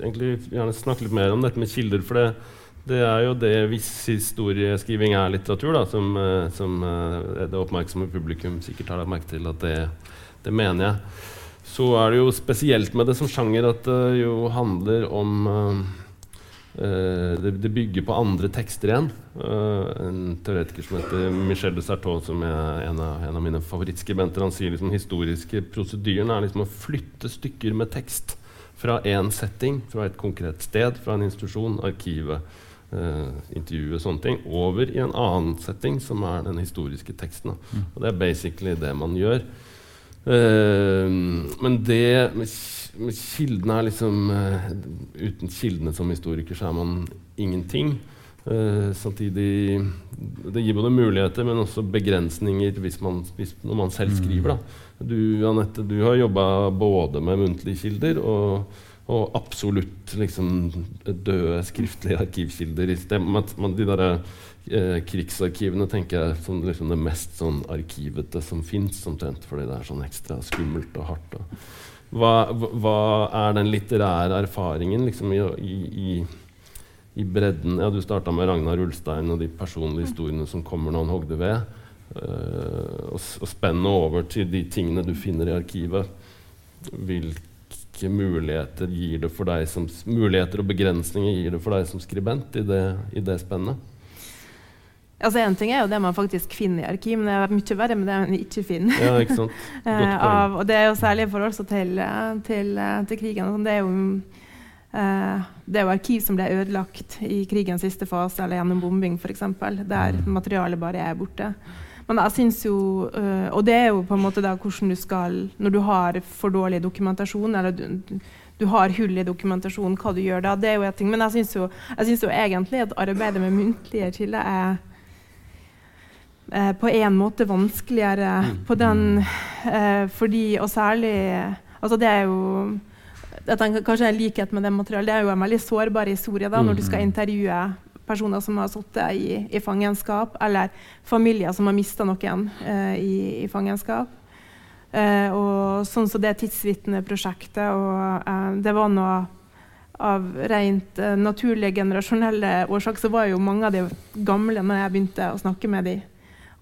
Speaker 2: egentlig gjerne snakke litt mer om dette med kilder. for det det er jo det hvis historieskriving er litteratur, da, som, eh, som eh, det oppmerksomme publikum sikkert har lagt merke til at det, det, mener jeg. Så er det jo spesielt med det som sjanger at det jo handler om uh, det, det, bygger på andre tekster igjen. Uh, en teoretiker som heter Michel de Sartot, som er en av, en av mine favorittskribenter, han sier liksom historiske prosedyren er liksom å flytte stykker med tekst fra én setting, fra et konkret sted, fra en institusjon, arkivet intervjue sånne ting, over i en annen setting, som er den historiske teksten. Mm. Og det er basically det man gjør. Uh, men det med, med kildene er liksom uh, Uten kildene som historiker så er man ingenting. Uh, samtidig Det gir både muligheter, men også begrensninger hvis man, hvis, når man selv skriver. Da. Du, Anette, du har jobba både med muntlige kilder og, og absolutt liksom, døde skriftlige arkivkilder. De der, eh, krigsarkivene tenker jeg som liksom det mest sånn arkivete som fins, omtrent fordi det er sånn ekstra skummelt og hardt. Og. Hva, hva, er den litterære erfaringen liksom, i, i i bredden Ja, du starta med Ragnar Ulstein og de personlige historiene som kommer når han hogde ved. Uh, og, og over til de tingene du finner i arkivet. Hvilke muligheter gir det for deg som Muligheter og begrensninger gir det for deg som skribent i det, i det spennet?
Speaker 4: Altså En ting er jo det man faktisk finner i arkiv, men det er mye verre med det man ikke finner.
Speaker 2: Ja, ikke sant?
Speaker 4: uh, av, og det er jo særlig i forhold til, til, til krigen. Sånn, det er jo Eh, det er jo arkiv som ble ødelagt i krigens siste fase eller gjennom bombing f.eks., der mm. materialet bare er borte. Men jeg synes jo, uh, Og det er jo på en måte da hvordan du skal Når du har for dårlig dokumentasjon, eller du, du har hull i dokumentasjonen, hva du gjør da, det er jo en ting. Men jeg syns jo, jo, egentlig at arbeidet med muntlige kilder er eh, på en måte vanskeligere mm. på den eh, fordi Og særlig Altså, det er jo jeg tenker kanskje en likhet med det materialet. Det er jo en veldig sårbar historie da, når du skal mm. intervjue personer som har sittet i, i, fangenskap, eller familier som har mista noen eh, i, i, fangenskap. Eh, og sånn som det tidsvitneprosjektet. Og eh, det var noe av rent naturlige generasjonelle årsaker, så var jo mange av de gamle når jeg begynte å snakke med dem.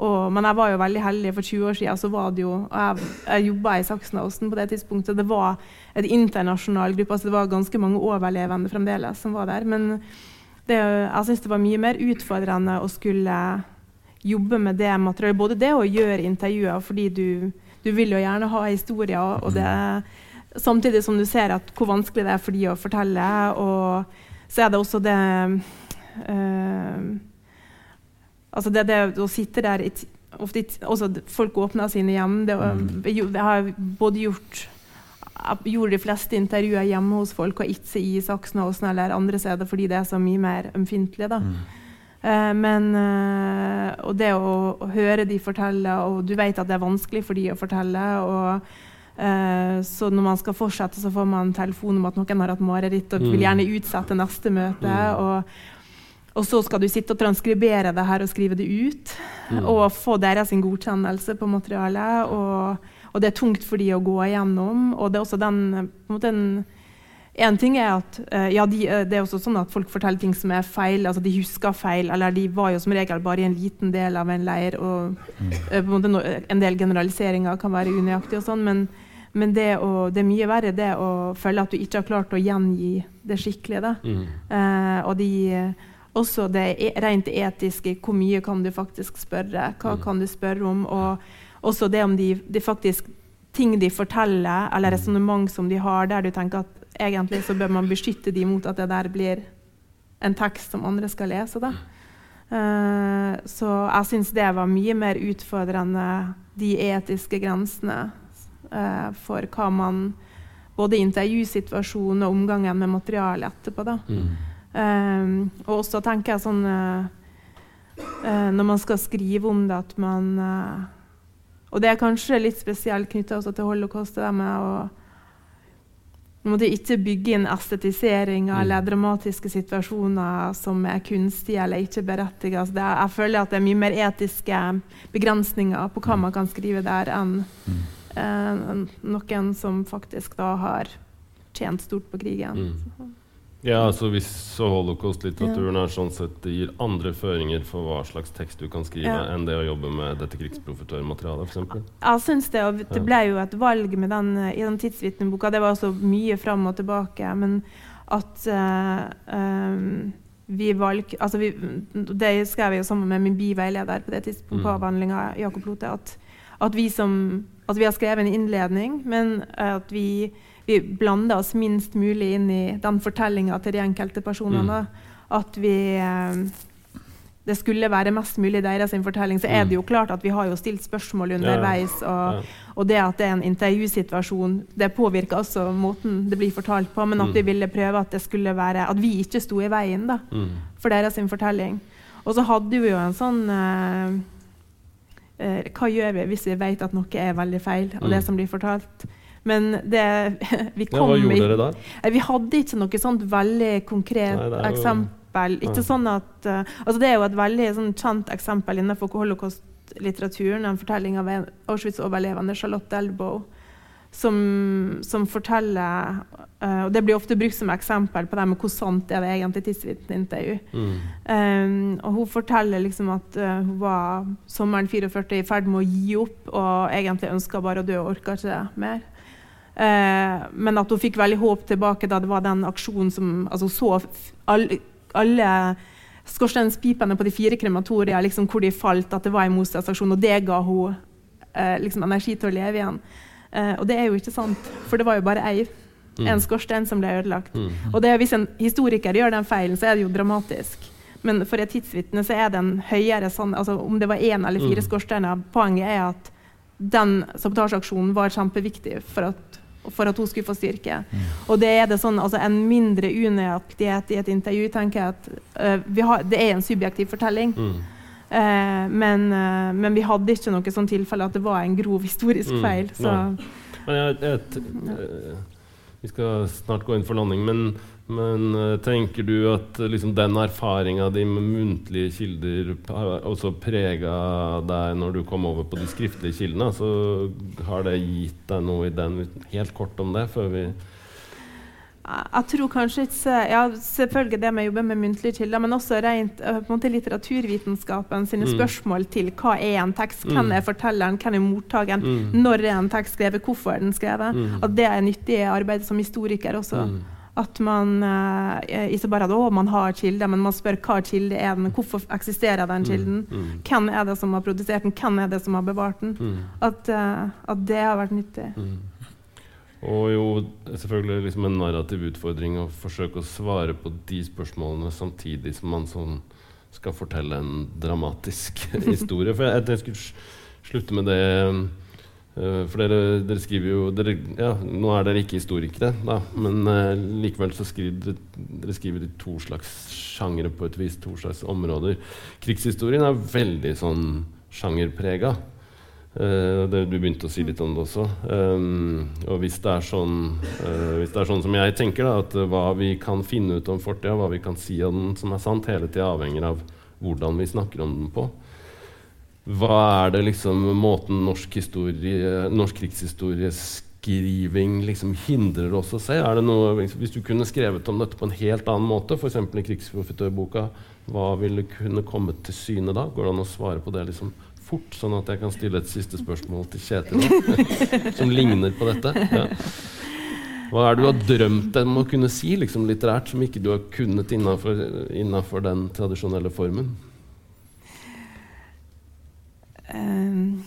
Speaker 4: Og, men jeg var jo veldig heldig. For 20 år siden så var det jo Jeg, jeg jobba i Sachsenhausen på det tidspunktet. Det var et internasjonal gruppe. altså Det var ganske mange overlevende fremdeles som var der. Men det, jeg syns det var mye mer utfordrende å skulle jobbe med det materialet. Både det å gjøre intervjuer, fordi du, du vil jo gjerne ha historier. og det Samtidig som du ser at hvor vanskelig det er for de å fortelle. Og så er det også det øh, Altså det, det å sitte der ofte, også Folk åpner sine hjem. Det, mm. jeg har både gjort gjorde de fleste intervjuer hjemme hos folk, og ikke i Saksenåsen eller andre steder, fordi det er så mye mer ømfintlig. da. Mm. Uh, men uh, Og det å, å, høre de fortelle, og du vet at det er vanskelig for de å fortelle. og uh, Så når man skal fortsette, så får man telefon om at noen har hatt mareritt og vil mm. gjerne utsette neste møte. Mm. og og så skal du sitte og transkribere det her og skrive det ut. Mm. Og få deres godkjennelse på materialet. Og, og, det er tungt for de å gå igjennom. Og det er også den, på en en, ting er at uh, ja, de, uh, det er også sånn at folk forteller ting som er feil. altså De husker feil, eller de var jo som regel bare i en liten del av en leir. og mm. på en, no, en del generaliseringer kan være unøyaktige, og sånn, men, men det, å, det, er mye verre det å føle at du ikke har klart å gjengi det skikkelig. Mm. og de også det e, rent etiske. Hvor mye kan du faktisk spørre? Hva mm. kan du spørre om? Og også det om de, de faktisk ting de forteller, eller mm. resonnement som de har, der du tenker at egentlig så bør man beskytte dem mot at det der blir en tekst som andre skal lese. da. Uh, så jeg syns det var mye mer utfordrende, de etiske grensene, uh, for hva man Både intervjusituasjonen og omgangen med materialet etterpå. da. Mm. Um, og også tenker jeg sånn uh, uh, Når man skal skrive om det, at man uh, Og det er kanskje litt spesielt knytta til holocaust, det med å måtte ikke bygge inn estetisering mm. eller dramatiske situasjoner som er kunstige eller ikke berettiget. Altså jeg føler at det er mye mer etiske begrensninger på hva man kan skrive der, enn mm. noen som faktisk da har tjent stort på krigen. Mm.
Speaker 2: Ja, altså Hvis holocaust-litteraturen er sånn sett det gir andre føringer for hva slags tekst du kan skrive, ja. enn det å jobbe med dette krigsprofitørmaterialet, f.eks.?
Speaker 4: Jeg syns det. Og det ble jo et valg med den, i den tidsvitneboka. Det var så mye fram og tilbake. Men at uh, um, vi valgte altså vi, Det skrev jeg jo sammen med min biveileder på det tidspunktet mm. på avhandlinga, Jakob Lote, at, at, vi som, at vi har skrevet en innledning, men at vi vi blander oss minst mulig inn i den fortellinga til de enkelte personene. Mm. At vi, eh, det skulle være mest mulig deres fortelling, så er det jo klart at vi har jo stilt spørsmål underveis. Og, og det at det er en intervjusituasjon, det påvirker også måten det blir fortalt på. Men at vi ville prøve at det skulle være At vi ikke sto i veien da, for deres fortelling. Og så hadde vi jo en sånn uh, uh, Hva gjør vi hvis vi vet at noe er veldig feil, og det som blir fortalt? Men det
Speaker 2: vi kom ja, Hva gjorde dere da?
Speaker 4: Vi hadde ikke noe sånt veldig konkret Nei, jo... eksempel. Ikke ja. sånn at, uh, altså Det er jo et veldig sånn, kjent eksempel innenfor holocaust-litteraturen. En fortelling av Auschwitz-overlevende Charlotte Elbow som, som forteller uh, og Det blir ofte brukt som eksempel på det med hvor sant er det egentlig tidsvitneintervju. Mm. Um, og hun forteller liksom at uh, hun var sommeren 44 i ferd med å gi opp og egentlig ønska bare å dø og orka ikke mer. Uh, men at hun fikk veldig håp tilbake da det var den aksjonen som altså så alle, alle skorstenspipene på de fire krematoriene liksom, hvor de falt, at det var en motstandsaksjon, og det ga hun liksom, energi til å leve igjen. Uh, og det er jo ikke sant, for det var jo bare ei. Mm. En skorstein som ble ødelagt. Mm. Og det, hvis en historiker gjør den feilen, så er det jo dramatisk. Men for et tidsvitne så er den høyere sånn altså Om det var én eller fire mm. skorsteiner Poenget er at den sabotasjeaksjonen var kjempeviktig for at, for at hun skulle få styrke. Mm. Og det er det sånn, altså en mindre unøyaktighet i et intervju tenker jeg at uh, har, Det er en subjektiv fortelling. Mm. Uh, men, uh, men, vi hadde ikke noe sånn tilfelle at det var en grov historisk mm. feil. Mm.
Speaker 2: Men jeg, jeg, jeg, vi skal snart gå inn for landing, men, men uh, tenker du at uh, liksom, den erfaringa di med muntlige kilder har også prega deg når du kom over på de skriftlige kildene? Så har det gitt deg noe i den? Helt kort om det før vi
Speaker 4: jeg tror kanskje ikke ja, Selvfølgelig det med å jobbe med muntlige kilder, men også rent eh, på en måte litteraturvitenskapen sine mm. spørsmål til hva er en tekst, hvem mm. er fortelleren, hvem er mottakeren, mm. når er en tekst skrevet, hvorfor er den skrevet. Mm. At det er nyttig i arbeidet som historiker også. Mm. At man eh, ikke bare å, man har kilder, men man spør hva kilde er den, hvorfor eksisterer den kilden, hvem er det som har produsert den, hvem er det som har bevart den. At, eh, at det har vært nyttig.
Speaker 2: Og jo selvfølgelig liksom en narrativ utfordring å forsøke å svare på de spørsmålene samtidig som man sånn skal fortelle en dramatisk historie. For jeg, jeg skulle slutte med det For dere, dere, skriver jo dere, ja, Nå er dere ikke historikere, da, men uh, likevel så skriver dere, skriver i to slags sjangere på et vis, to slags områder. Krigshistorien er veldig sånn sjangerprega. Uh, det, du begynte å si litt om det også. Um, og hvis det, sånn, uh, hvis det, er sånn, som jeg tenker, da, at hva vi kan finne ut om fortida, hva vi kan si om den som er sant, hele tida avhenger av hvordan vi snakker om den på. Hva er det liksom måten norsk, historie, norsk krigshistorieskriving liksom hindrer oss å se? Er det noe, hvis du kunne skrevet om dette på en helt annen måte, f.eks. i Krigsprofitørboka, hva ville kunne kommet til syne da? Går det an å svare på det liksom fort, sånn at jeg kan stille et siste spørsmål til Kjetil som ligner på dette. Ja. Hva er det du har drømt om å kunne si liksom litterært, som ikke du har kunnet innafor den tradisjonelle formen?
Speaker 4: Um,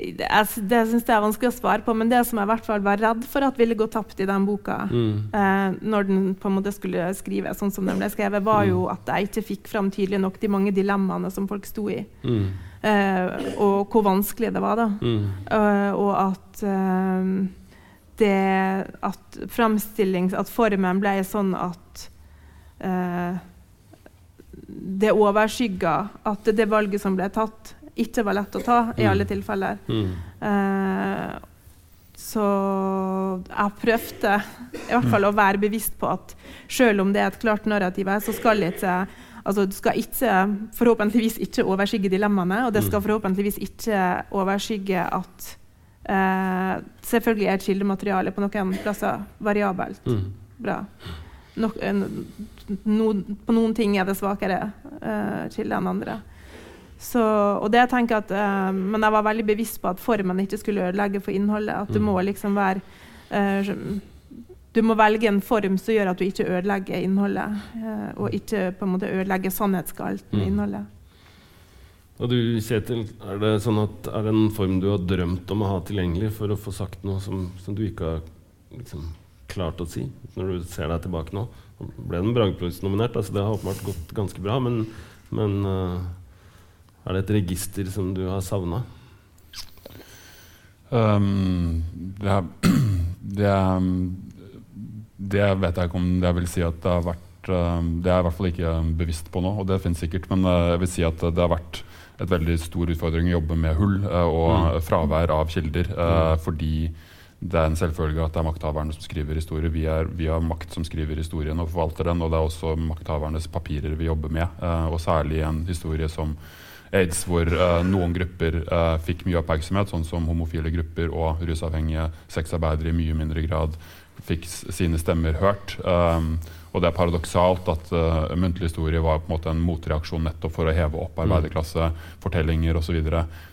Speaker 4: det, det syns jeg er vanskelig å svare på, men det som jeg i hvert fall var redd for at ville gå tapt i den boka, mm. eh, når den på en måte skulle skrives sånn som den ble skrevet, var jo mm. at jeg ikke fikk fram tydelig nok de mange dilemmaene som folk sto i. Mm. Eh, og hvor vanskelig det var, da. Uh, og at uh, det At framstillings... At formen ble sånn at uh, det overskygga at det valget som ble tatt, ikke var lett å ta i alle mm. tilfeller. Mm. Uh, så jeg prøvde i hvert fall å være bevisst på at selv om det er et klart narrativ her, så skal ikke altså det skal ikke, forhåpentligvis ikke overskygge dilemmaene, og det skal mm. forhåpentligvis ikke overskygge at uh, Selvfølgelig er kildematerialet på noen plasser variabelt mm. bra. No, no, på noen ting er det svakere uh, kilde enn andre. Så, og det tenker at, uh, Men jeg var veldig bevisst på at formen ikke skulle ødelegge for innholdet. At det mm. må liksom være uh, Du må velge en form som gjør at du ikke ødelegger innholdet. Uh, og ikke på en måte ødelegger sannhetsgehalten i mm. innholdet.
Speaker 2: Og du, Kjetil, er det, sånn at, er det en form du har drømt om å ha tilgjengelig for å få sagt noe som, som du ikke har liksom, klart å si, når du ser deg tilbake nå? Ble den Bragepris nominert, altså det har åpenbart gått ganske bra. men Men uh, er det et register som du har savna?
Speaker 3: Um, det, det, det, vet jeg ikke om jeg vil si at det har vært um, Det er jeg i hvert fall ikke bevisst på nå, og det finnes sikkert. Men uh, jeg vil si at det har vært et veldig stor utfordring å jobbe med hull uh, og mm. fravær av kilder. Mm. Fordi det er en selvfølge at det er makthaverne som skriver historie. Vi, er, vi, har makt som skriver historien og forvalter den, og det er også makthavernes papirer vi jobber med. Uh, og særlig en historie som aids, hvor uh, noen grupper uh, fikk mye oppmerksomhet, sånn som homofile grupper og rusavhengige sexarbeidere i mye mindre grad fikk sine stemmer hørt. Um, og det er paradoksalt at uh, muntlig historie var på en måte en motreaksjon nettopp for å heve opp arbeiderklassefortellinger arbeiderklasse, fortellinger osv.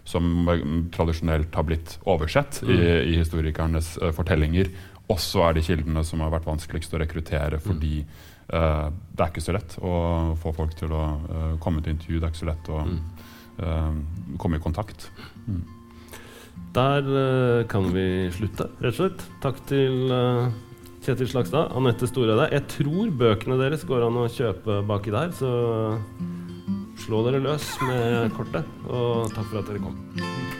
Speaker 3: som tradisjonelt har blitt oversett mm. i, i, historikernes uh, fortellinger. Også er de kildene som har vært vanskeligst å rekruttere fordi uh, det er ikke så lett å få folk til å komme til intervju. Det er ikke så lett å komme i kontakt. Mm.
Speaker 2: Der kan vi slutte, rett og slett. Takk til Kjetil Slagstad, Anette Storeide. Jeg tror bøkene deres går an å kjøpe baki der, så slå dere løs med kortet. Og takk for at dere kom.